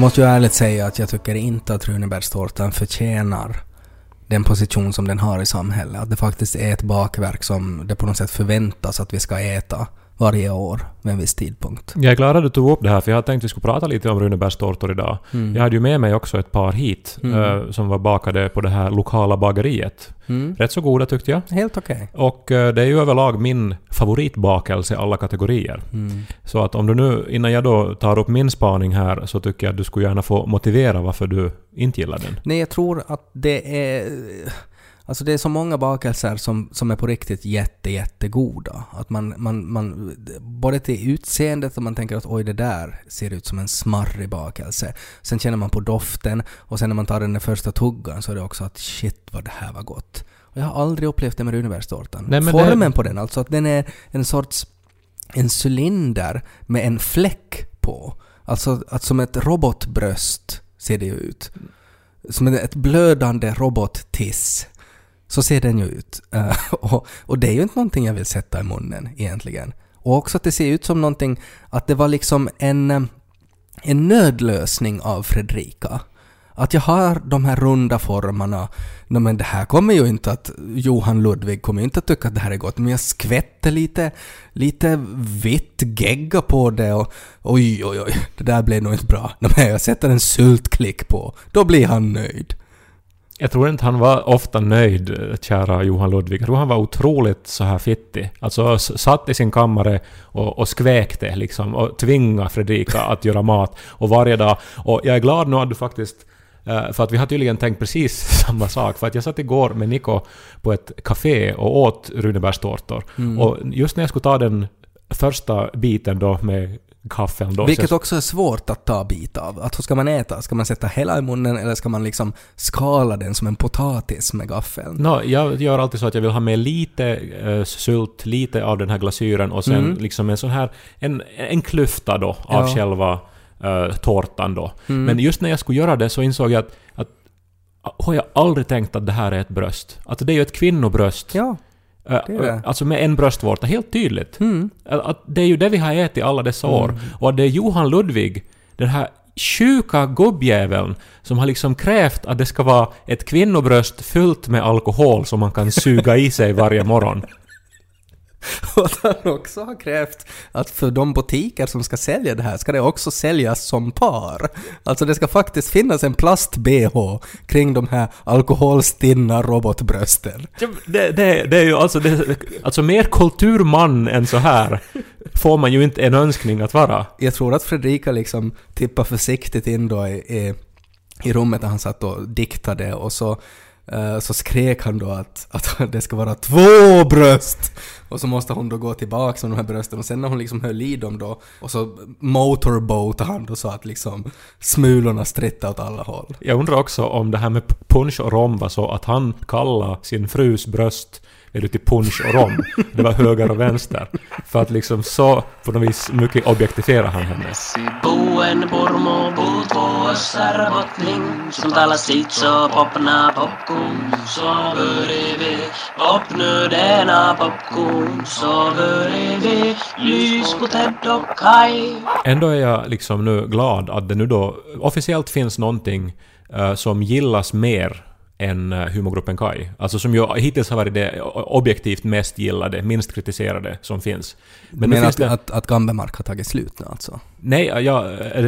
Jag måste ju ärligt säga att jag tycker inte att Runebergstårtan förtjänar den position som den har i samhället. Att det faktiskt är ett bakverk som det på något sätt förväntas att vi ska äta varje år vid en viss tidpunkt. Jag är glad att du tog upp det här, för jag hade tänkt att vi skulle prata lite om Runebergstårtor idag. Mm. Jag hade ju med mig också ett par hit, Mm. eh, som var bakade på det här lokala bageriet. Mm. Rätt så goda tyckte jag. Helt okej. Och eh, det är ju överlag min favoritbakelse i alla kategorier. Mm. Så att om du nu, innan jag då tar upp min spaning här, så tycker jag att du skulle gärna få motivera varför du inte gillar den. Nej, jag tror att det är... Alltså det är så många bakelser som, som är på riktigt jätte, jättegoda. Att man, man, man... Både till utseendet och man tänker att oj, det där ser ut som en smarrig bakelse. Sen känner man på doften och sen när man tar den första tuggan så är det också att shit vad det här var gott. Och jag har aldrig upplevt det med men Formen på den, alltså att den är en sorts... En cylinder med en fläck på. Alltså att som ett robotbröst ser det ut. Som ett blödande robottiss. Så ser den ju ut. Eh, och, och det är ju inte någonting jag vill sätta i munnen egentligen. Och också att det ser ut som någonting, att det var liksom en, eh, en nödlösning av Fredrika. Att jag har de här runda formarna. No, men det här kommer ju inte att... Johan Ludvig kommer ju inte att tycka att det här är gott. Men jag skvätter lite, lite vitt gegga på det och oj, oj, oj, det där blev nog inte bra. No, men jag sätter en syltklick på. Då blir han nöjd. Jag tror inte han var ofta nöjd, kära Johan Ludvig. Jag tror han var otroligt så här fittig. Alltså satt i sin kammare och, och skväkte liksom och tvingade Fredrika att göra mat och varje dag. Och jag är glad nu att du faktiskt eh, för att vi har tydligen tänkt precis samma sak. För att jag satt igår med Niko på ett café och åt Runebergstårtor. Mm. Och just när jag skulle ta den första biten då med kaffen då... Vilket så också är svårt att ta bit av. Att hur ska man äta? Ska man sätta hela i munnen eller ska man liksom skala den som en potatis med gaffeln? No, jag gör alltid så att jag vill ha med lite eh, sylt, lite av den här glasyren och sen Mm. liksom en sån här, en, en klyfta då av Ja. själva eh, tårtan då. Mm. Men just när jag skulle göra det så insåg jag att, att har jag aldrig tänkt att det här är ett bröst. Att det är ju ett kvinnobröst. Ja. Det är det. Alltså med en bröstvårta, helt tydligt. Mm. Att, att det är ju det vi har ätit alla dessa år. Och att det är Johan Ludvig, den här sjuka gubbjäveln, som har liksom krävt att det ska vara ett kvinnobröst fyllt med alkohol som man kan suga i sig varje morgon. Och att han också har krävt att för de butiker som ska sälja det här ska det också säljas som par. Alltså det ska faktiskt finnas en plast-bh kring de här alkoholstinna robotbrösten. Det, det, det är ju alltså, det, alltså mer kulturman än så här får man ju inte en önskning att vara. Jag tror att Fredrika liksom tippade försiktigt in då i, i, i rummet där han satt och diktade och så, Eh, så skrek han då att, att det ska vara två bröst! Och så måste hon då gå tillbaka med de här brösten och sen när hon liksom höll i dem då och så motorboatade han då så att liksom smulorna strittade åt alla håll. Jag undrar också om det här med punch och rom var så att han kallade sin frus bröst du till punch och rom. Det var höger och vänster. För att liksom så på något vis mycket objektifiera han henne. Ändå är jag liksom nu glad att det nu då officiellt finns någonting eh, som gillas mer än uh, humorgruppen Kai. Alltså som ju hittills har varit det objektivt mest gillade, minst kritiserade som finns. Men nu Men finns att, det... att, att Gambemark har tagit slut nu alltså? Nej, jag, eh,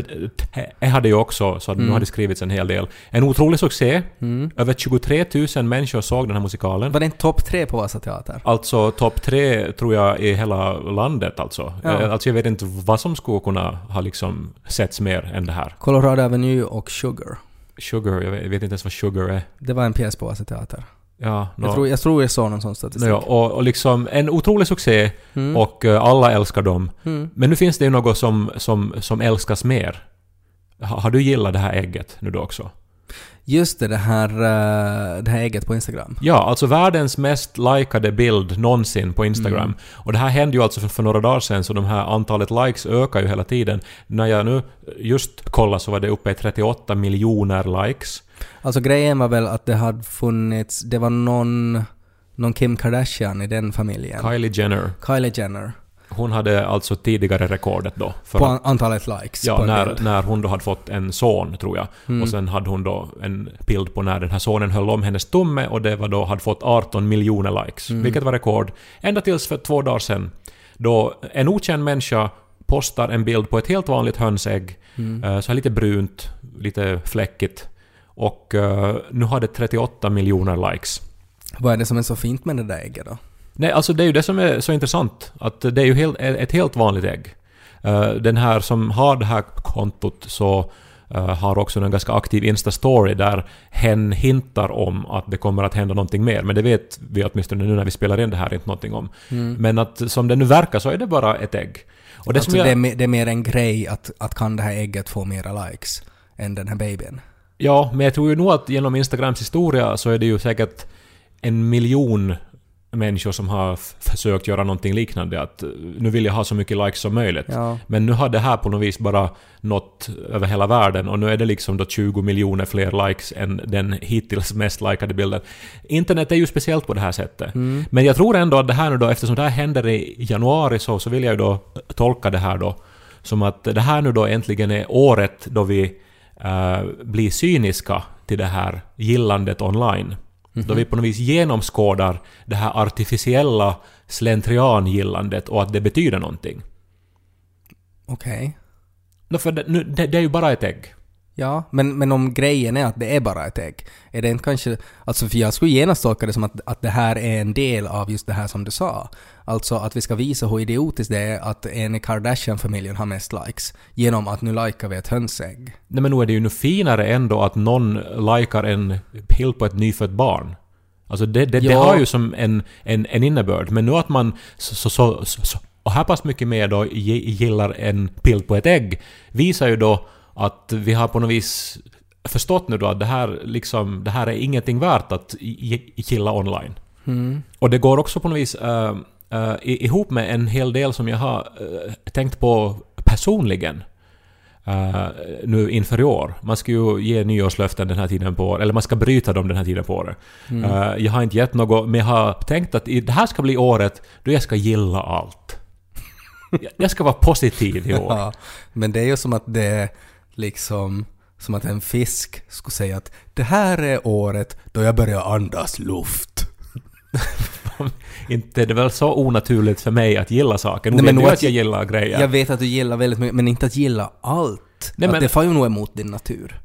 jag hade ju också, så att nu Mm. har det skrivits en hel del. En otrolig succé. Mm. Över 23 000 människor såg den här musikalen. Var det en topp tre på Vasa Teater? Alltså topp tre tror jag i hela landet alltså. Ja. Eh, Alltså jag vet inte vad som skulle kunna ha liksom setts mer än det här. Colorado Avenue och Sugar. Sugar, jag vet, jag vet inte ens vad Sugar är. Det var en pjäs på Vasa Teater. Ja, Jag, nå- tror, jag tror jag såg någon sån statistik. nå ja, och, och liksom en otrolig succé Mm. och eh, alla älskar dem. Mm. Men nu finns det ju något som, som, som älskas mer. Ha, har du gillat det här ägget nu då också? Just det, det här, eh, det här ägget på Instagram. Ja, alltså världens mest likade bild någonsin på Instagram. Mm. Och det här hände ju alltså för, för några dagar sedan, så de här antalet likes ökar ju hela tiden. När jag nu just kollade så var det uppe i 38 miljoner likes. Alltså grejen var väl att det hade funnits, det var någon, någon Kim Kardashian i den familjen. Kylie Jenner. Kylie Jenner. Hon hade alltså tidigare rekordet då. För På att- antalet likes Ja, när, när hon då hade fått en son, tror jag. Mm. Och sen hade hon då en bild på när den här sonen höll om hennes tumme och det var då, hade fått 18 miljoner likes. Mm. Vilket var rekord. Ända tills för två dagar sedan. Då en okänd människa postar en bild på ett helt vanligt hönsägg. Mm. eh, Så här lite brunt, lite fläckigt. Och eh, nu har det 38 miljoner likes. Vad är det som är så fint med det där ägget då? Nej, alltså det är ju det som är så intressant. Att det är ju helt, ett helt vanligt ägg. Eh, Den här som har det här kontot så eh, har också en ganska aktiv Insta-story där hen hintar om att det kommer att hända någonting mer. Men det vet vi åtminstone nu när vi spelar in det här inte någonting om. Men att som det nu verkar så är det bara ett ägg. Och det alltså jag, det, är, me- det är mer en grej att, att kan det här ägget få mera likes än den här babyn? Ja, men jag tror ju nog att genom Instagrams historia så är det ju säkert en miljon människor som har försökt göra någonting liknande. Att eh, nu vill jag ha så mycket likes som möjligt. Ja. Men nu har det här på något vis bara nått över hela världen och nu är det liksom då 20 miljoner fler likes än den hittills mest likade bilden. Internet är ju speciellt på det här sättet. Men jag tror ändå att det här nu då, eftersom det här händer i januari så, så vill jag ju då tolka det här då som att det här nu då äntligen är året då vi eh, blir cyniska till det här gillandet online. Då vi på något vis genomskådar det här artificiella slentriangillandet och att det betyder någonting. Okej. No, för det, nu, det, det är ju bara ett ägg. Ja, men, men om grejen är att det är bara ett ägg, är det inte kanske... Alltså för jag skulle genast tolka det som att, att det här är en del av just det här som du sa. Alltså att vi ska visa hur idiotiskt det är att en i Kardashian-familjen har mest likes genom att nu likar vi ett hönsägg. Nej men nu är det ju nu finare ändå att någon likar en bild på ett nyfött barn. Alltså det, det, det Ja. har ju som en, en, en innebörd. Men nu att man så, så, så, så, och här pass mycket mer då gi- gillar en bild på ett ägg visar ju då att vi har på något vis förstått nu då att det här liksom, det här är ingenting värt att gi- gilla online. Mm. Och det går också på något vis eh, i- ihop med en hel del som jag har eh, tänkt på personligen. eh, nu inför i år. Man ska ju ge nyårslöften den här tiden på året, eller man ska bryta dem den här tiden på året. Eh, jag har inte gett något, men jag har tänkt att det här ska bli året då jag ska gilla allt. Jag- jag ska vara positiv i år. Ja, men det är ju som att det är liksom... Som att en fisk skulle säga att det här är året då jag börjar andas luft. inte är det väl så onaturligt för mig att gilla saker. Nu Nej, vet men du nog att jag gillar grejer. Jag vet att du gillar väldigt mycket, men inte att gilla allt. Nej, att men- det får ju nog emot din natur.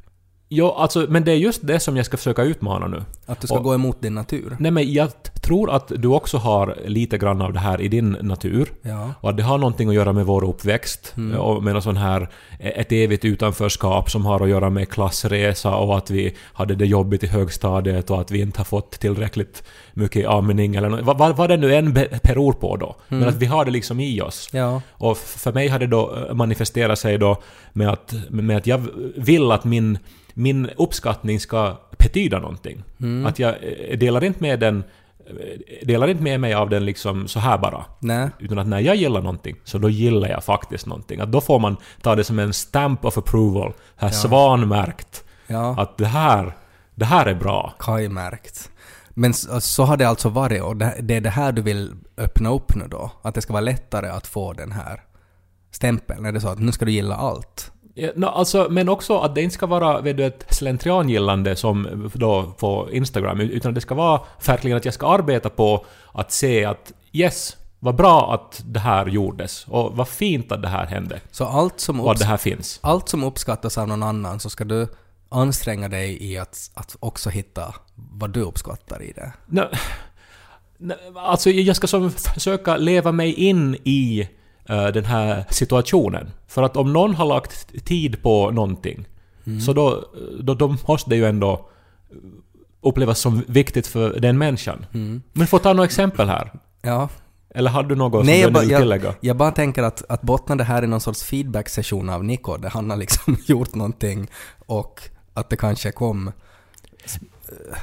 Jo, alltså, men det är just det som jag ska försöka utmana nu. Att du ska Och- gå emot din natur. Nej men jag tror att du också har lite grann av det här i din natur. Ja. Och att det har någonting att göra med vår uppväxt. Mm. Och med någon sån här, ett evigt utanförskap som har att göra med klassresa och att vi hade det jobbigt i högstadiet och att vi inte har fått tillräckligt mycket amning eller något. Vad, vad, det nu än be- beror på då. Mm. Men att vi har det liksom i oss. Ja. Och för mig har det då eh, manifesterat sig då med att, med att jag vill att min, min uppskattning ska betyda någonting. Att jag eh, delar inte med den eh, delar inte med mig av den liksom så här bara. Nej. Utan att när jag gillar någonting, så då gillar jag faktiskt någonting. Att då får man ta det som en stamp of approval. Här svanmärkt. Ja. Att det här, det här är bra. Kajmärkt. Men så, så har det alltså varit och det, det är det här du vill öppna upp nu då? Att det ska vara lättare att få den här stämpeln? Är det så att nu ska du gilla allt? Ja, no, alltså, men också att det inte ska vara vet du, ett slentriangillande som då på Instagram, utan det ska vara verkligen att jag ska arbeta på att se att yes, vad bra att det här gjordes och vad fint att det här hände Så allt som, upps- det här finns. allt som uppskattas av någon annan så ska du anstränga dig i att, att också hitta vad du uppskattar i det. No, no, alltså jag ska som försöka leva mig in i den här situationen. För att om någon har lagt tid på någonting så då, då, då måste det ju ändå upplevas som viktigt för den människan. Men får ta några exempel här. Ja. Eller har du något Nej, som du vill tillägga? jag, jag bara tänker att, att bottna det här i någon sorts feedback-session av Nico, där han har liksom gjort någonting och att det kanske kom...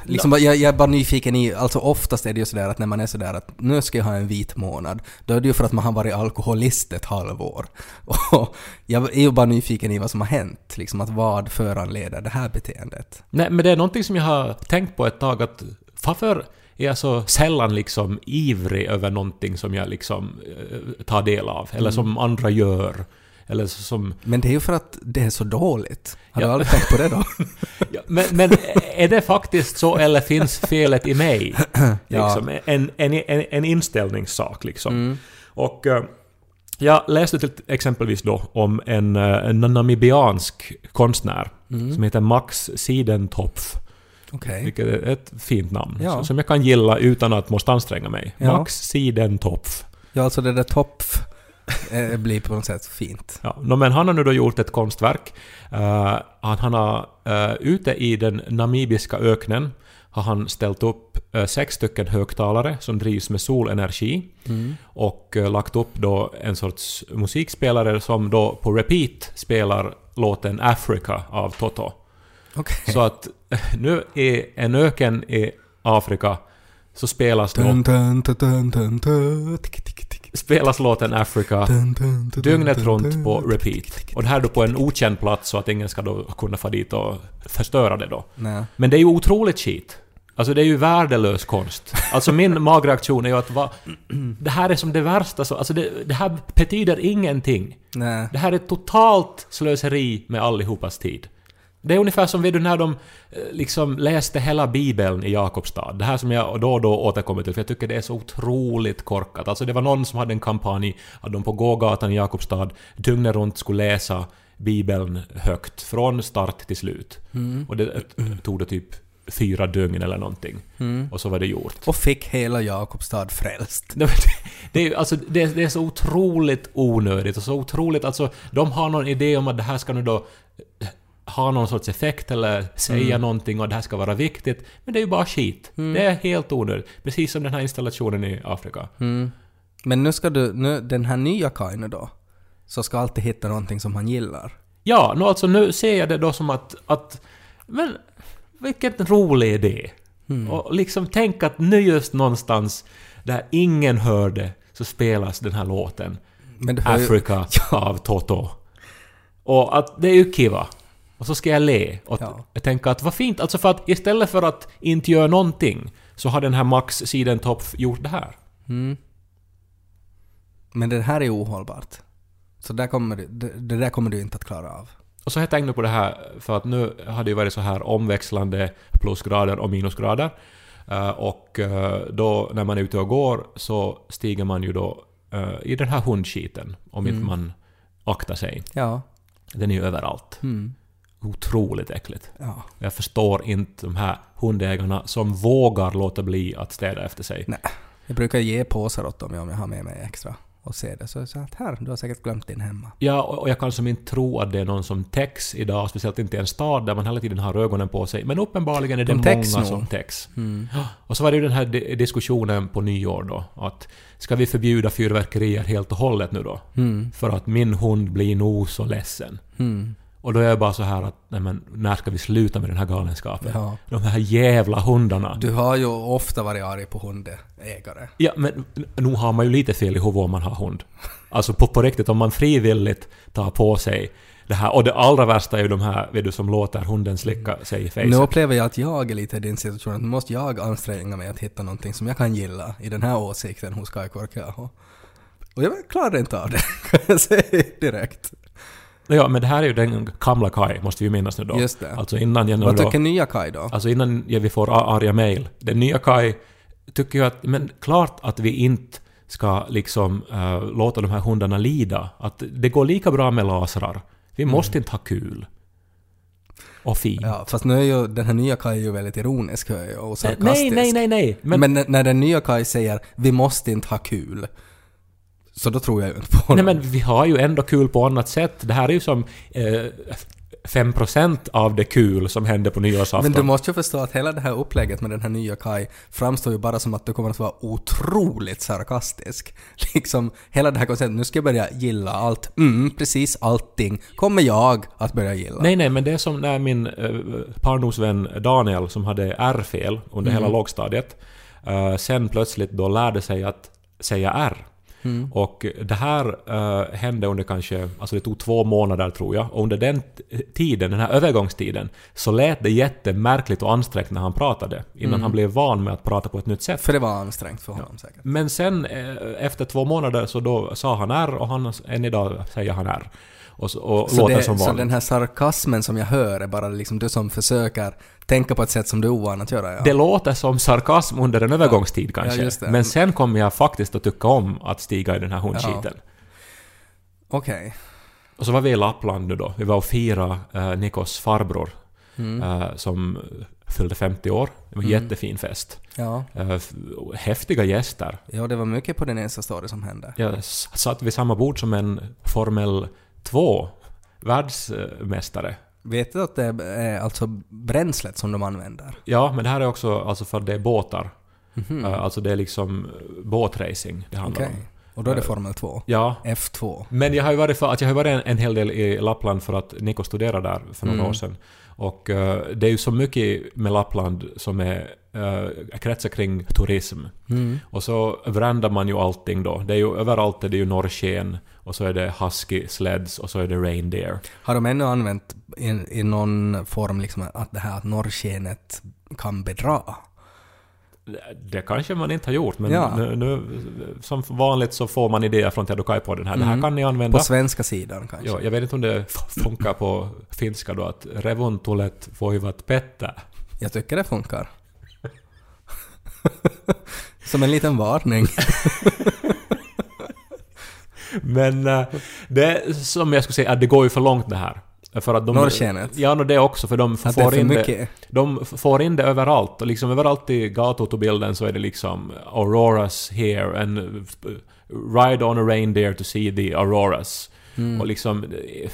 Liksom, bara- jag, jag är bara nyfiken i, alltså oftast är det ju sådär att när man är sådär att nu ska jag ha en vit månad, då är det ju för att man har varit alkoholist ett halvår. Och jag är ju bara nyfiken i vad som har hänt, liksom att vad föranleder det här beteendet. Nej, men det är någonting som jag har tänkt på ett tag att varför är jag så sällan liksom ivrig över någonting som jag liksom eh, tar del av, eller som andra gör. Eller som... Men det är ju för att det är så dåligt. Har Ja. du aldrig tänkt på det då? Ja, men, men är det faktiskt så, eller finns felet i mig? Ja. Liksom, en, en, en, en inställningssak liksom. Och eh, jag läste till exempelvis då om en, eh, en namibiansk konstnär som heter Max Sidentopf. Okej. Vilket är ett fint namn. Ja. Som jag kan gilla utan att måste anstränga mig. Ja. Max Sidentopf. Ja, alltså det där topf eh, blir på något sätt fint. Ja, no, men han har nu då gjort ett konstverk. Eh, han, han har uh, ute i den namibiska öknen har han ställt upp eh, sex stycken högtalare som drivs med solenergi och eh, lagt upp då en sorts musikspelare som då på repeat spelar låten Africa av Toto. Okej. Så att nu i en öken i Afrika så spelas, då, spelas låten Africa dygnet runt på repeat. Och det här då på en okänd plats så att ingen ska då kunna få dit och förstöra det då. Nej. Men det är ju otroligt skit. Alltså det är ju värdelös konst. Alltså min magreaktion är ju att va, det här är som det värsta så, alltså det, det här betyder ingenting. Nej. Det här är totalt slöseri med allihopas tid. Det är ungefär som när de eh, liksom läste hela bibeln i Jakobstad. Det här som jag då och då återkommer till, för jag tycker det är så otroligt korkat. Alltså det var någon som hade en kampanj att de på gågatan i Jakobstad dygnet runt skulle läsa bibeln högt, från start till slut. Och det tog det typ fyra dygn eller någonting. Och så var det gjort. Och fick hela Jakobstad frälst. Det, är, alltså, det, det är så otroligt onödigt och så otroligt... Alltså, de har någon idé om att det här ska nu då ha någon sorts effekt eller säga någonting och det här ska vara viktigt. Men det är ju bara skit. Det är helt onödigt. Precis som den här installationen i Afrika. Men nu ska du, nu, den här nya Kaine då, så ska alltid hitta någonting som han gillar. Ja, nu alltså nu ser jag det då som att... att men vilken rolig idé! Och liksom tänk att nu just någonstans där ingen hörde så spelas den här låten. Hör ju, av Toto. Och att det är ju kiva. Och så ska jag le och Ja. tänker att vad fint, alltså för att istället för att inte göra någonting så har den här Max Sidentopf gjort det här. men det här är ohållbart. Så där kommer du, det, det där kommer du inte att klara av. Och så har jag tänkt på det här, för att nu har det ju varit så här omväxlande plusgrader och minusgrader. Eh, och eh, då när man är ute och går så stiger man ju då eh, i den här hundskiten, om inte man aktar sig. Ja. Den är ju överallt. Mm. Otroligt äckligt. Ja. Jag förstår inte de här hundägarna som vågar låta bli att städa efter sig. Nej. Jag brukar ge påsar åt dem om jag har med mig extra. Och se det. Så, så att här, du har säkert glömt din hemma. Ja, och jag kan som inte tro att det är någon som täcks idag, speciellt inte i en stad där man hela tiden har ögonen på sig. Men uppenbarligen är det De många nog. som täcks. Mm. Och så var det ju den här di- diskussionen på nyår då, att ska vi förbjuda fyrverkerier helt och hållet nu då? Mm. För att min hund blir nog så ledsen. Mm. Och då är jag bara så här att, nej men, när ska vi sluta med den här galenskapen? Ja. De här jävla hundarna. Du har ju ofta varit arg på hundägare. Ja, men n- nog har man ju lite fel i huvudet om man har hund. Alltså på, på riktigt, om man frivilligt tar på sig det här. Och det allra värsta är ju de här, vet du, som låter hunden slicka sig i Nu fejset. upplever jag att jag är lite i din situation, att nu måste jag anstränga mig att hitta någonting som jag kan gilla i den här åsikten hos Kai Korkeaho. Och jag klarar inte av det, kan jag säga direkt. Ja, men det här är ju den gamla Kai, måste vi minnas nu då. Just det. Alltså innan jag nu Vad då... tycker nya Kai då? Alltså innan jag- vi får arga mail. Den nya Kai tycker ju att, men klart att vi inte ska liksom eh, låta de här hundarna lida. Att det går lika bra med lasrar. Vi måste inte ha kul. Och fin. Mm. Ja, fast nu är ju den här nya Kai ju väldigt ironisk och sarkastisk. nej, nej, nej, nej. Men, Men, när- när den nya Kai säger ”vi måste inte ha kul” så då tror jag ju inte på nej, honom. men vi har ju ändå kul på annat sätt. Det här är ju som eh, 5% av det kul som hände på nyårsafton. Men du måste ju förstå att hela det här upplägget med den här nya Kai framstår ju bara som att du kommer att vara otroligt sarkastisk. Liksom, hela det här konceptet, nu ska jag börja gilla allt. Mm, precis allting kommer jag att börja gilla. Nej, nej, men det är som när min uh, barndomsvän Daniel, som hade R-fel under hela lågstadiet, eh, sen plötsligt då lärde sig att säga R. Och det här eh, hände under kanske, alltså det tog två månader tror jag, och under den tiden, den här övergångstiden, så lät det jättemärkligt och ansträngt när han pratade, innan han blev van med att prata på ett nytt sätt. För det var ansträngt för honom säkert. Men sen eh, efter två månader så då sa han R och han, än idag säger han R. Och, så, och Så, låter det, som så vanligt. den här sarkasmen som jag hör är bara liksom du som försöker tänka på ett sätt som du är ovan att göra? Ja. Det låter som sarkasm under en övergångstid kanske. just det. Men sen kommer jag faktiskt att tycka om att stiga i den här hundskiten. Okej. Och så var vi i Lappland nu då. Vi var och firade eh, Nikos farbror Mm. eh, som fyllde 50 år. Det var en jättefin fest. Ja. Eh, häftiga gäster. ja, det var mycket på den Insta story som hände. Jag satt vid samma bord som en Formel 2 världsmästare. Vet du att det är alltså bränslet som de använder? Ja, men det här är också alltså för att det är båtar. Eh, Alltså det är liksom båtracing det handlar. Okej. om. Och då är det Eh, Formel 2? Ja, F2? Men jag har ju varit, för, att jag har varit en, en hel del i Lappland för att Niko studerade där för några Mm. år sedan. Och eh, det är ju så mycket med Lappland som är uh, kretsar kring turism. Mm. Och så brändar man ju allting då. Det är ju överallt är det ju norrsken och så är det husky sleds och så är det reindeer. Har de ännu använt i, i någon form liksom att det här att norrskenet kan bedra? Det, kanske man inte har gjort men Ja. nu, nu, som vanligt så får man idéer från Tedokaj på den här. Det här Mm. kan ni använda. På svenska sidan kanske? Ja, jag vet inte om det funkar på finska då att revontulet voivat pettää. Jag tycker det funkar. Som en liten varning. Men eh, det som jag skulle säga att det går ju för långt det här. För att de, Norrskenet? Ja, det också för de Att det får för in det, de får in det överallt. Och liksom överallt i gatubilden så är det liksom Auroras here and uh, ride on a reindeer to see the Auroras. Mm. Och liksom... eh,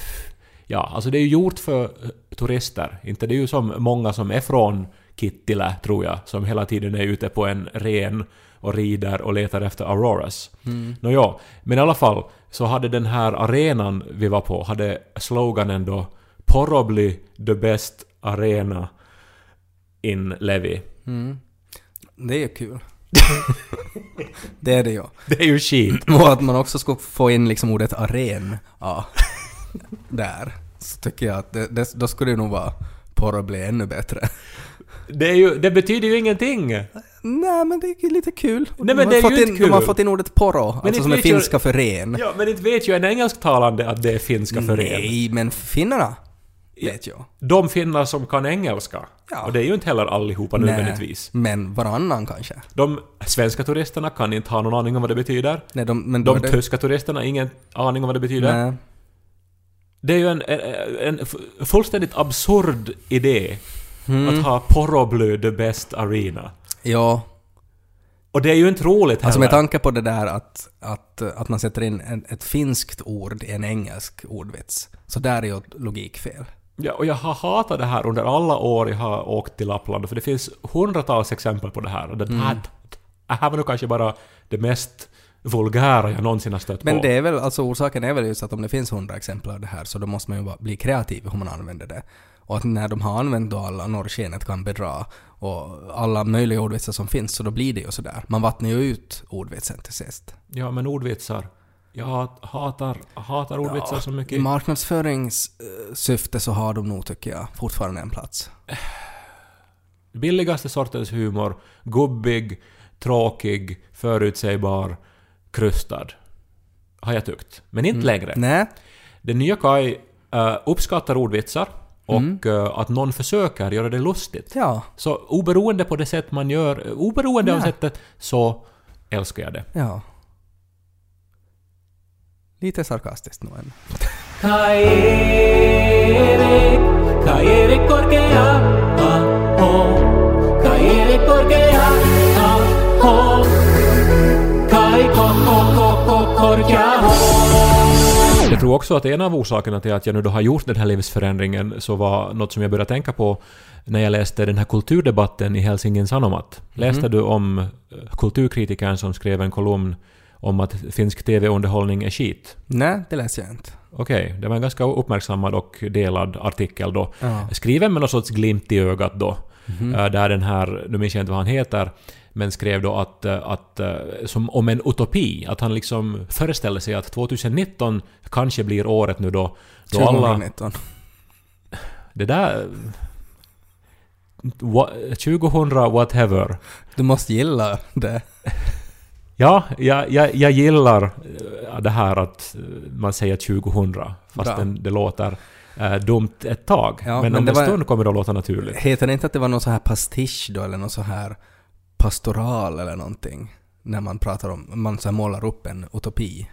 Ja, alltså det är ju gjort för eh, turister. Inte det är ju som många som är från Kittilä, tror jag, som hela tiden är ute på en ren och rider och letar efter Auroras. Mm. Nåja, men i alla fall så hade den här arenan vi var på, hade sloganen då Porobly the best arena in Levi. Mm. Det är ju kul. det är det ju. Det är ju skit. Och att man också ska få in liksom ordet aren ja, där. Så tycker jag att det, det, då skulle det nog vara porr bli ännu bättre. Det, är ju, det betyder ju ingenting. Nej men det är lite kul. Nej, men De har det är ju in, De har kul. fått in ordet porro, alltså som är vet jag- finska för ren. Ja, men inte vet ju en engelsktalande att det är finska för er. Nej, men finnarna vet jag. De finnar som kan engelska. Ja. Och det är ju inte heller allihopa nödvändigtvis. men varannan kanske. De svenska turisterna kan inte ha någon aning om vad det betyder. Nej, de, men De det, tyska turisterna har ingen aning om vad det betyder. Nej. Det är ju en, en, en fullständigt absurd idé Mm. att ha Porobly the best arena. Ja, Och det är ju inte roligt heller. alltså med tanke på det där att, att, att man sätter in en, ett finskt ord i en engelsk ordvits. Så där är ju logikfel. Ja, och jag har hatat det här under alla år jag har åkt till Lappland, för det finns hundratals exempel på det här. Och det Mm. här, det här var nog kanske bara det mest vulgära jag någonsin har stött Men på. det är väl, alltså orsaken är väl just att om det finns hundra exempel av det här så då måste man ju bli kreativ hur man använder det. Och att när de har använt då alla norrskenet kan bedra och alla möjliga ordvitsar som finns så då blir det ju sådär. Man vattnar ju ut ordvitsen till sist. Ja, men ordvitsar. Jag hatar, hatar ordvitsar så I mycket. marknadsföringssyfte så har de nog, tycker jag, fortfarande en plats. Billigaste sortens humor. Gubbig, tråkig, förutsägbar, krystad. Har jag tyckt. Men inte längre. Nej. Den nya Kai uh, uppskattar ordvitsar och Mm. att någon försöker göra det lustigt. Ja. Så oberoende på det sätt man gör, eh, oberoende av Ja. sättet, så älskar jag det. Ja. Lite sarkastiskt nog än. Kai tror också att en av orsakerna till att jag nu då har gjort den här livsförändringen så var något som jag började tänka på när jag läste den här kulturdebatten i Helsingin Sanomat. Läste du om eh, kulturkritikern som skrev en kolumn om att finsk TV-underhållning är skit? Nej, det läser jag inte. Okej, det var en ganska uppmärksammad och delad artikel då. Ja. Skriven med någon sorts glimt i ögat då. Eh, Där den här, nu minns jag inte vad han heter, men skrev då att, eh, att eh, som om en utopi, att han liksom föreställde sig att 2019 kanske blir året nu då, då alla... 2019. Det där... Wa- 2000 whatever. Du måste gilla det. Ja, jag, jag, jag gillar eh, det här att man säger 2000, fastän det låter eh, dumt ett tag. Ja, men, men om det en stund kommer det att låta naturligt. Heter det inte att det var någon så här pastisch då, eller någon så här pastoral eller någonting? När man pratar om, man så målar upp en utopi.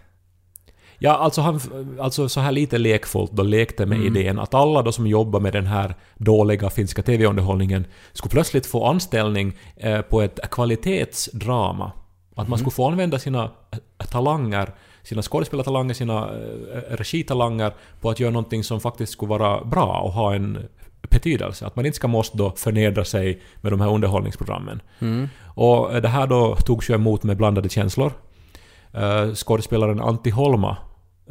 Ja, alltså, han, alltså så här lite lekfullt då lekte med Mm. idén att alla då som jobbar med den här dåliga finska TV-underhållningen skulle plötsligt få anställning eh, på ett kvalitetsdrama. Att man skulle få använda sina eh, talanger, sina skådespelartalanger, sina eh, regitalanger på att göra någonting som faktiskt skulle vara bra och ha en betydelse. Att man inte ska måste då förnedra sig med de här underhållningsprogrammen. Mm. Och eh, det här då togs ju emot med blandade känslor. Uh, skådespelaren Antti Holma,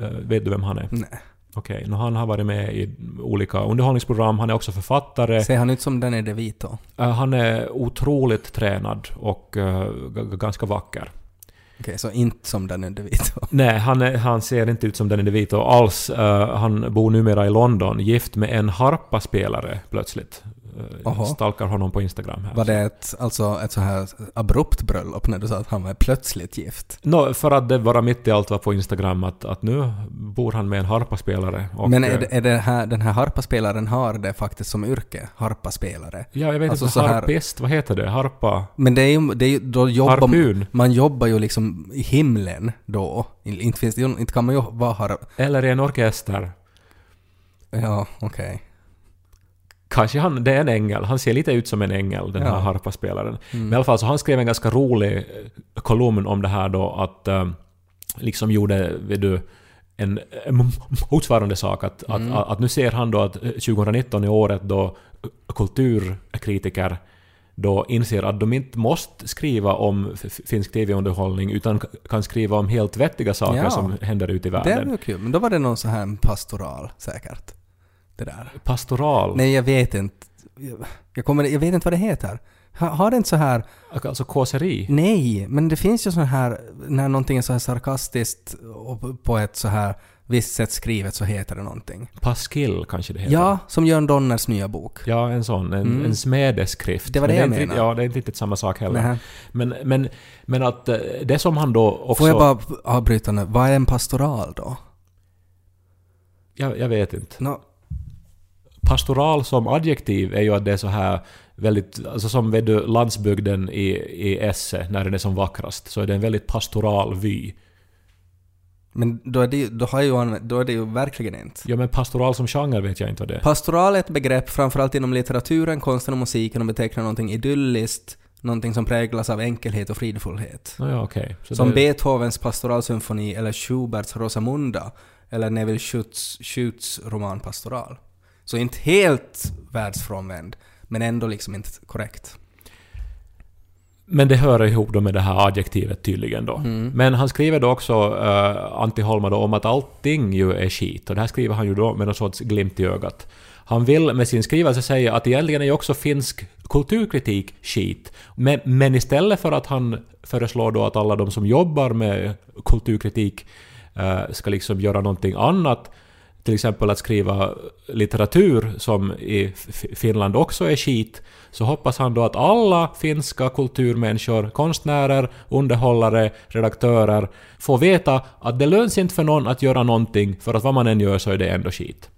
eh, vet du vem han är? Nej. Okej, nå han har varit med i olika underhållningsprogram, han är också författare. Ser han ut som den är DeVito? Eh, han är otroligt tränad och g- ganska vacker. Okej, så inte som den DeVito. Nej, han, är, han ser inte ut som Danny DeVito alls. Uh, han bor numera i London, gift med en harpaspelare plötsligt. Uh, Jaha. stalkar honom på Instagram här. Var det ett, alltså ett så här abrupt bröllop när du sa att han var plötsligt gift? Nå, för att det bara mitt i allt var på Instagram att, att nu bor han med en harpaspelare. Och, Men är, eh, det, är det här, den här harpaspelaren har det faktiskt som yrke? Harpaspelare? Ja, jag vet Alltså inte, så här- harpist, vad heter det? Harpa? Men det är ju, det är ju då jobbar Harpun? man jobbar ju liksom i himlen då. Inte, finns inte kan man ju vara har... Eller i en orkester? Ja, okej. Kanske han, det är en ängel. Han ser lite ut som en ängel, den Ja. här harpaspelaren. Mm. Men i alla fall, så han skrev en ganska rolig eh, kolumn om det här då att eh, liksom gjorde, vet du, en motsvarande sak. Att, Mm. att, att nu ser han då att eh, 2019 är året då kulturkritiker då inser att de inte måste skriva om finsk TV-underhållning utan kan skriva om helt vettiga saker Ja. som händer ute i Det världen. var ju kul. Men då var det någon så här pastoral säkert. Det där. Pastoral. Nej, jag vet inte. Jag, kommer, jag vet inte vad det heter. Ha, har det inte så här... Alltså kåseri. Nej, men det finns ju så här... När någonting är så här sarkastiskt och på ett så här visst sätt skrivet så heter det någonting. Paskill kanske det heter. Ja, som Jörn Donners nya bok. Ja, en sån. En, Mm. en smedeskrift. Det var Men det jag menade. Ja, det är inte riktigt samma sak heller. Nähä. Men, men, men att eh, det som han då också... Får jag bara avbryta nu? Vad är en pastoral då? jag, jag vet inte. Nå, Pastoral som adjektiv är ju att det är så här väldigt... Alltså som vet du, landsbygden i, i Esse, när den är som vackrast, så är det en väldigt pastoral vy. men då är, det, då, har ju, använt- då är det ju verkligen inte. Ja, men pastoral som genre vet jag inte vad det är. Pastoral är ett begrepp framförallt inom litteraturen, konsten och musiken och betecknar någonting idylliskt, någonting som präglas av enkelhet och fridfullhet. Nå, ja. Så Som det- Beethovens pastoralsymfoni eller Schuberts Rosamunda eller Neville Schutz, Schutz roman Pastoral. Så inte helt världsfrånvänd, men ändå liksom inte korrekt. Men det hör ihop då med det här adjektivet tydligen då. Mm. Men han skriver då också, uh, Antti Holma då, om att allting ju är skit. Och det här skriver han ju då med någon sorts glimt i ögat. Han vill med sin skrivelse säga att egentligen är ju också finsk kulturkritik skit. Men, men istället för att han föreslår då att alla de som jobbar med kulturkritik eh, ska liksom göra någonting annat, till exempel att skriva litteratur som i Finland också är skit, så hoppas han då att alla finska kulturmänniskor, konstnärer, underhållare, redaktörer får veta att det löns inte för någon att göra någonting för att vad man än gör så är det ändå skit.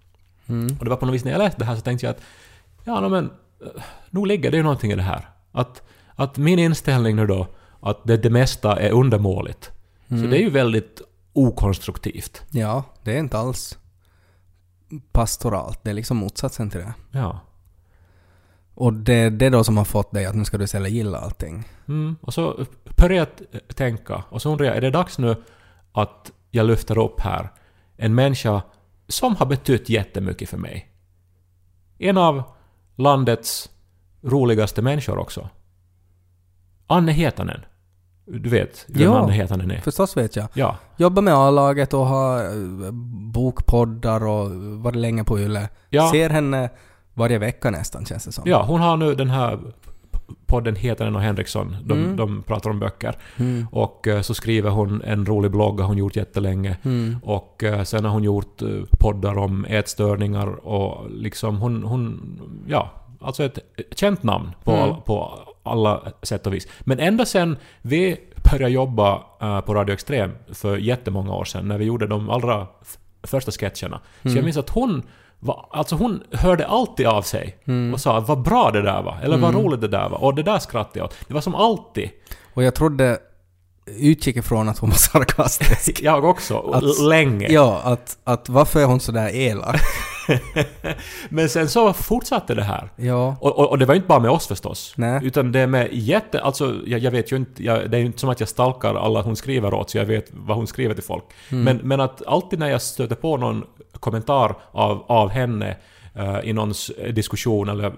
Mm. Och det var på något vis när jag läste det här så tänkte jag att ja, no, men eh, nog ligger det ju någonting i det här. Att, att min inställning nu då, att det, det mesta är undermåligt. Så det är ju väldigt okonstruktivt. Ja, det är inte alls pastoralt. Det är liksom motsatsen till det. Ja. Och det är det då som har fått dig att nu ska du istället gilla allting. Mm. Och så började jag tänka, och så undrar jag, är det dags nu att jag lyfter upp här en människa som har betytt jättemycket för mig? En av landets roligaste människor också. Anne Hietanen. Du vet vem Ja. Hietanen är? Förstås vet jag. Ja. Jobbar med A-laget och har eh, bokpoddar och varit länge på Yle. Ja. Ser henne varje vecka nästan känns det som. Ja, hon har nu den här podden heter den och Henriksson. De, Mm. de pratar om böcker. Mm. Och eh, så skriver hon en rolig blogg, har hon gjort jättelänge. Mm. Och eh, sen har hon gjort poddar om ätstörningar och liksom hon, hon ja, alltså ett känt namn på, Mm. på alla sätt och vis. Men ända sen vi började jobba eh, på Radio Extrem för jättemånga år sedan, när vi gjorde de allra första sketcherna. Så Mm. jag minns att hon var, alltså hon hörde alltid av sig Mm. och sa vad bra det där var, eller vad Mm. roligt det där var, och det där skrattade jag åt. Det var som alltid. Och jag trodde, utgick ifrån att hon var sarkastisk. Jag också, Att- länge. ja, att, att varför är hon så där elak? Men sen så fortsatte det här. Ja. Och, och, och det var ju inte bara med oss förstås. Nej. Utan det med jätte... Alltså, jag, jag vet ju inte... Jag, det är ju inte som att jag stalkar alla hon skriver åt, så jag vet vad hon skriver till folk. Mm. Men, men att alltid när jag stöter på någon kommentar av, av henne eh, i någons diskussion eller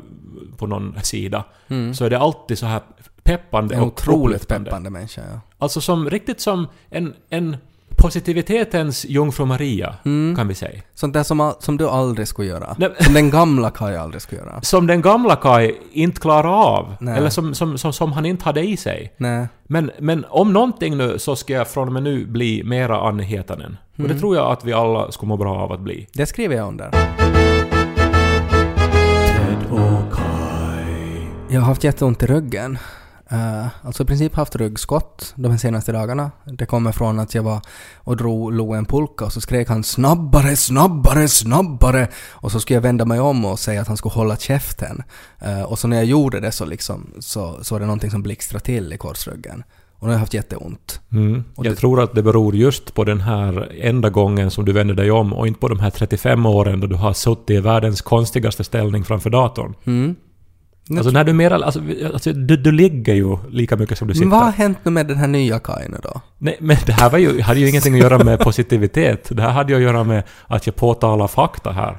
på någon sida, Mm. så är det alltid så här peppande En och otroligt peppande människa, ja. Alltså som riktigt som en, en positivitetens jungfru Maria, Mm. kan vi säga. Sånt där som, som du aldrig skulle göra. Nej. Som den gamla Kaj aldrig skulle göra. Som den gamla Kai inte klarar av. Nej. Eller som, som, som, som han inte hade i sig. Nej. Men, men om någonting nu så ska jag från och med nu bli mera Anne Hietanen. Och Mm. det tror jag att vi alla skulle må bra av att bli. Det skriver jag under. Jag har haft jätteont i ryggen. Uh, alltså i princip haft ryggskott de senaste dagarna. Det kommer från att jag var och drog Lo en pulka och så skrek han snabbare, snabbare, snabbare. Och så skulle jag vända mig om och säga att han skulle hålla käften. Eh, och så när jag gjorde det så liksom så, så var det någonting som blixtrade till i korsryggen. Och nu har jag haft jätteont. Mm. Jag det- tror att det beror just på den här enda gången som du vänder dig om och inte på de här 35 åren då du har suttit i världens konstigaste ställning framför datorn. Mm. Alltså när du mera... Alltså, alltså du, du ligger ju lika mycket som du sitter. Men vad har hänt nu med den här nya Kaj nu då? Nej, men det här var ju, hade ju ingenting att göra med positivitet. Det här hade ju att göra med att jag påtalar fakta här.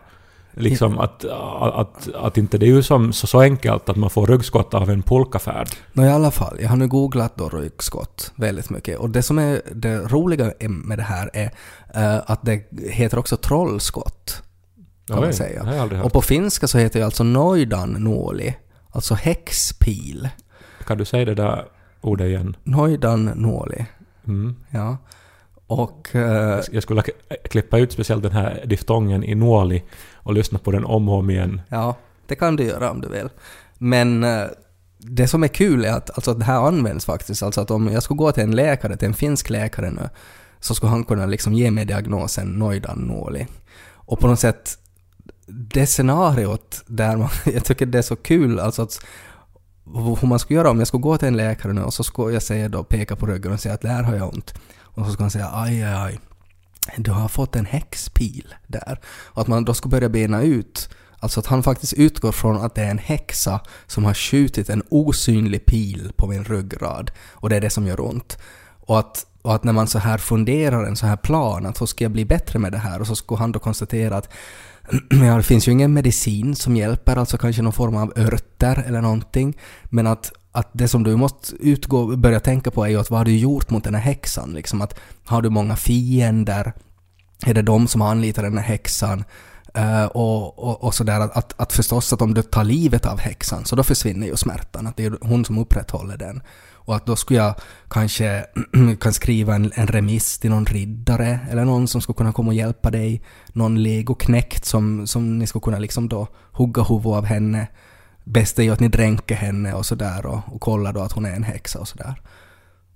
Liksom att, att, att inte det är ju som, så, så enkelt att man får ryggskott av en pulkafärd. Nå i alla fall, jag har nu googlat då ryggskott väldigt mycket och det som är det roliga med det här är eh, att det heter också trollskott. Kan man Oj, säga. Aldrig hört. Och på finska så heter det alltså noidan nuoli, alltså häxpil. Kan du säga det där ordet igen? Noidan nuoli, Mm. ja. Och... eh, Jag skulle klippa ut speciellt den här diftongen i Nuoli och lyssna på den om och om igen. Ja, det kan du göra om du vill. Men eh, det som är kul är att alltså, det här används faktiskt. Alltså att om jag skulle gå till en läkare, till en finsk läkare nu, så skulle han kunna liksom ge mig diagnosen noidan nuoli. Och på något sätt, det scenariot där man, jag tycker det är så kul, alltså att hur man skulle göra om jag skulle gå till en läkare nu och så skulle jag säga då, peka på ryggen och säga att där har jag ont. Och så skulle han säga aj, aj, aj. Du har fått en häxpil där. Och att man då skulle börja bena ut Alltså att han faktiskt utgår från att det är en häxa som har skjutit en osynlig pil på min ryggrad och det är det som gör ont. Och att, och att när man så här funderar en så här plan, att så ska jag bli bättre med det här och så skulle han då konstatera att ja, det finns ju ingen medicin som hjälper, alltså kanske någon form av örter eller någonting. Men att, att det som du måste utgå, börja tänka på är ju att vad har du gjort mot den här häxan? Liksom att har du många fiender? Är det de som anlitar den här häxan? Uh, och, och, och sådär att, att, att förstås att om du tar livet av häxan så då försvinner ju smärtan, att det är hon som upprätthåller den. Och att då skulle jag kanske kan skriva en, en remiss till någon riddare eller någon som skulle kunna komma och hjälpa dig. Någon legoknäckt som, som ni skulle kunna liksom då hugga huvudet av henne. Bäst är ju att ni dränker henne och sådär och, och kollar då att hon är en häxa och sådär.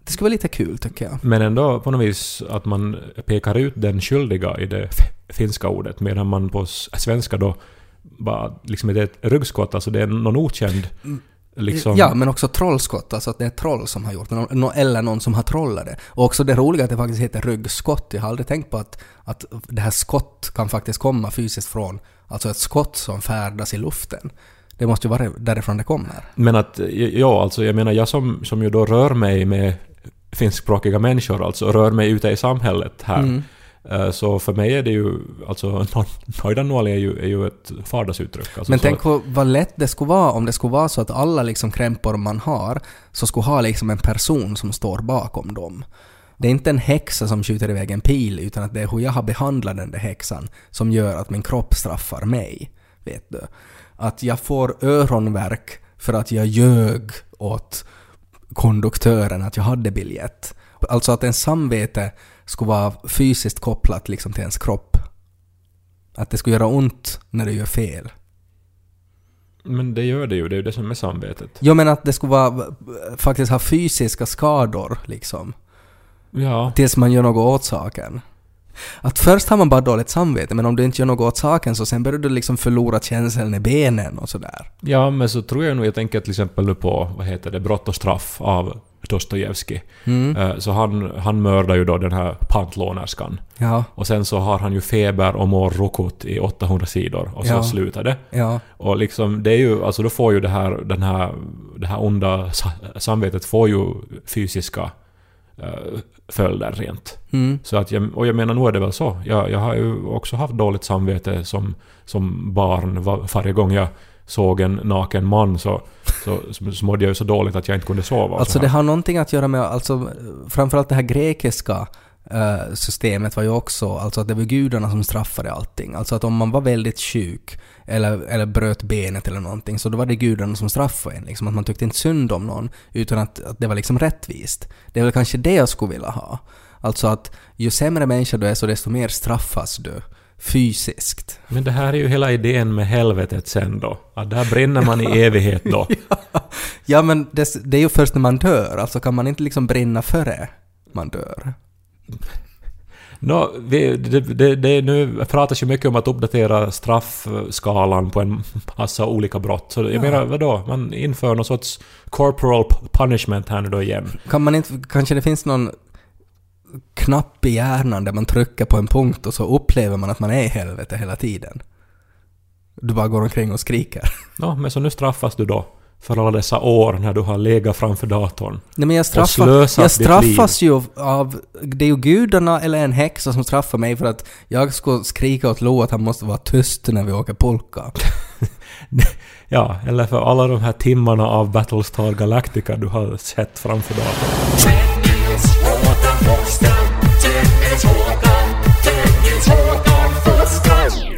Det skulle vara lite kul tycker jag. Men ändå på något vis att man pekar ut den skyldiga i det finska ordet medan man på svenska då bara liksom är det ett ryggskott, alltså det är någon okänd liksom... Ja, men också trollskott, alltså att det är troll som har gjort det, eller någon som har trollat det. Och också det roliga att det faktiskt heter ryggskott. Jag har aldrig tänkt på att, att det här skott kan faktiskt komma fysiskt från, alltså ett skott som färdas i luften. Det måste ju vara därifrån det kommer. Men att, ja alltså jag menar jag som, som ju då rör mig med finskspråkiga människor, alltså rör mig ute i samhället här. Mm. Eh, Så för mig är det ju, alltså Noidanuoli är ju, är ju ett vardagsuttryck. Alltså, Men tänk vad, vad lätt det skulle vara om det skulle vara så att alla liksom krämpor man har, så skulle ha liksom en person som står bakom dem. Det är inte en häxa som skjuter iväg en pil, utan att det är hur jag har behandlat den där häxan som gör att min kropp straffar mig. Vet du? Att jag får öronvärk för att jag ljög åt konduktören att jag hade biljett. Alltså att ens samvete skulle vara fysiskt kopplat liksom till ens kropp. Att det skulle göra ont när du gör fel. Men det gör det ju, det är ju det som är samvetet. Jo men att det skulle vara, faktiskt ha fysiska skador liksom. Ja. Tills man gör något åt saken. Att först har man bara dåligt samvete men om du inte gör något åt saken så sen börjar du liksom förlora känseln i benen och sådär. Ja, men så tror jag nog, jag tänker till exempel på, vad heter det, Brott och straff av Dostojevskij. Mm. Eh, Så han, han mördar ju då den här pantlånerskan. Ja, Och sen så har han ju feber och mår rokot i 800 sidor och så Ja. slutar det. ja, Och liksom det är ju, alltså då får ju det här, den här, det här onda sa- samvetet får ju fysiska eh, följder rent. mm. Så att jag, och jag menar, nu är det väl så. Jag, jag har ju också haft dåligt samvete som, som barn. Va- Varje gång jag såg en naken man så, så, så, mådde jag ju så dåligt att jag inte kunde sova. Alltså så det har någonting att göra med, alltså framförallt det här grekiska eh, systemet var ju också, alltså att det var gudarna som straffade allting. Alltså att om man var väldigt sjuk eller, eller bröt benet eller någonting så då var det gudarna som straffade en. Liksom att man tyckte inte synd om någon utan att, att det var liksom rättvist. Det är väl kanske det jag skulle vilja ha. Alltså att ju sämre människa du är så desto mer straffas du fysiskt. Men det här är ju hela idén med helvetet sen då. Att där brinner man i evighet då. Ja men det, det är ju först när man dör, alltså kan man inte liksom brinna före man dör? Nå, vi, det, det, det, nu pratas ju mycket om att uppdatera straffskalan på en massa olika brott. Så jag Ja. menar, vadå? Man inför någon sorts corporal punishment här nu då igen. Kan man inte, kanske det finns någon knapp i hjärnan där man trycker på en punkt och så upplever man att man är i helvete hela tiden. Du bara går omkring och skriker. Nå, men så nu straffas du då för alla dessa år när du har legat framför datorn. Nej men jag, straffa, slösat jag ditt straffas ju av... Det är ju gudarna eller en häxa som straffar mig för att jag ska skrika åt Lo att han måste vara tyst när vi åker polka. Ja, eller för alla de här timmarna av Battlestar Galactica du har sett framför datorn.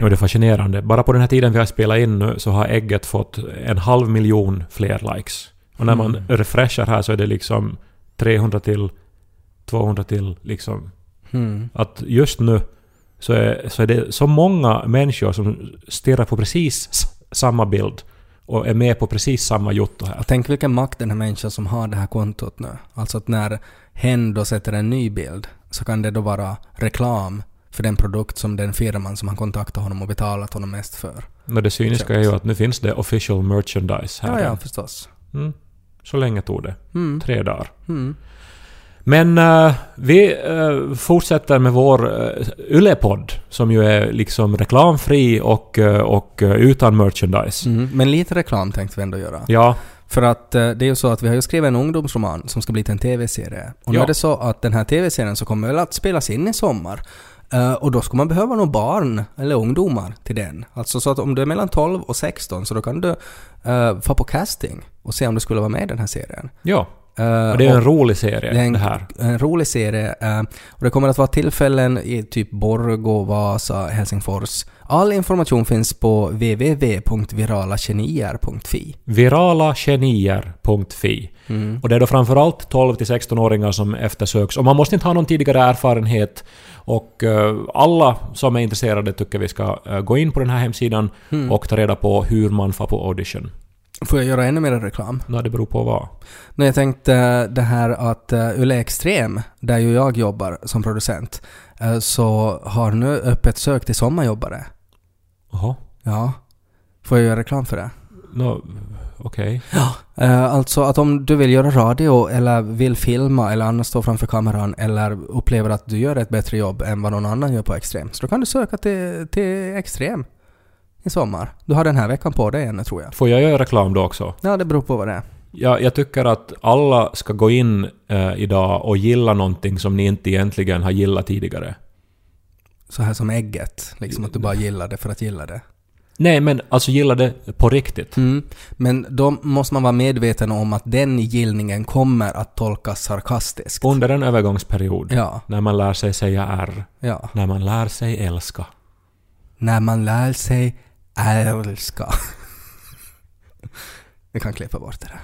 Och det är fascinerande. Bara på den här tiden vi har spelat in nu så har ägget fått en halv miljon fler likes. Och när man Mm. refreshar här så är det liksom 300 till, 200 till liksom. Hmm. Att just nu så är, så är det så många människor som stirrar på precis samma bild och är med på precis samma jotto här. Och tänk vilken makt den här människan som har det här kontot nu. Alltså att när hen då sätter en ny bild så kan det då vara reklam för den produkt som den firman som har kontaktat honom och betalat honom mest för. Men det cyniska är ju att nu finns det official merchandise här. Ja, ja, förstås. Mm. Så länge tog det. Mm. Tre dagar. Mm. Men eh, vi eh, fortsätter med vår uh, Yle-podd som ju är liksom reklamfri och, eh, och utan merchandise. Mm. Men lite reklam tänkte vi ändå göra. Ja, För att det är ju så att vi har ju skrivit en ungdomsroman som ska bli till en TV-serie. Och nu Ja. är det så att den här TV-serien så kommer väl att spelas in i sommar. Eh, och då ska man behöva några barn eller ungdomar till den. Alltså så att om du är mellan 12 och 16 så då kan du uh, få på casting och se om du skulle vara med i den här serien. ja. Eh, Och det är en rolig serie det en, det här. en rolig serie. eh, och det kommer att vara tillfällen i typ Borgå, Vasa, Helsingfors. All information finns på www.viralagenier.fi. Viralagenier.fi Mm. Och det är då framförallt 12 till 16-åringar som eftersöks. Och man måste inte ha någon tidigare erfarenhet. Och eh, alla som är intresserade tycker vi ska eh, gå in på den här hemsidan Mm. och ta reda på hur man får på audition. Får jag göra ännu mer reklam? Nå, det beror på vad. Nej, jag tänkte det här att uh, Yle Extrem, där ju jag jobbar som producent, eh, så har nu öppet sök till sommarjobbare. Jaha. Ja. Får jag göra reklam för det? Nå, okej. Eh, alltså att om du vill göra radio eller vill filma eller annars stå framför kameran eller upplever att du gör ett bättre jobb än vad någon annan gör på Extrem, så då kan du söka till, till Extrem i sommar. Du har den här veckan på dig ännu tror jag. Får jag göra reklam då också? Ja, det beror på vad det är. Ja, jag tycker att alla ska gå in eh, idag och gilla någonting som ni inte egentligen har gillat tidigare så här som ägget? Liksom att du bara gillar det för att gilla det? Nej, men alltså gilla det på riktigt. Mm. Men då måste man vara medveten om att den gillningen kommer att tolkas sarkastiskt. Under en övergångsperiod. Ja. När man lär sig säga R. Ja. När man lär sig älska. När man lär sig älska. Vi kan klippa bort det där.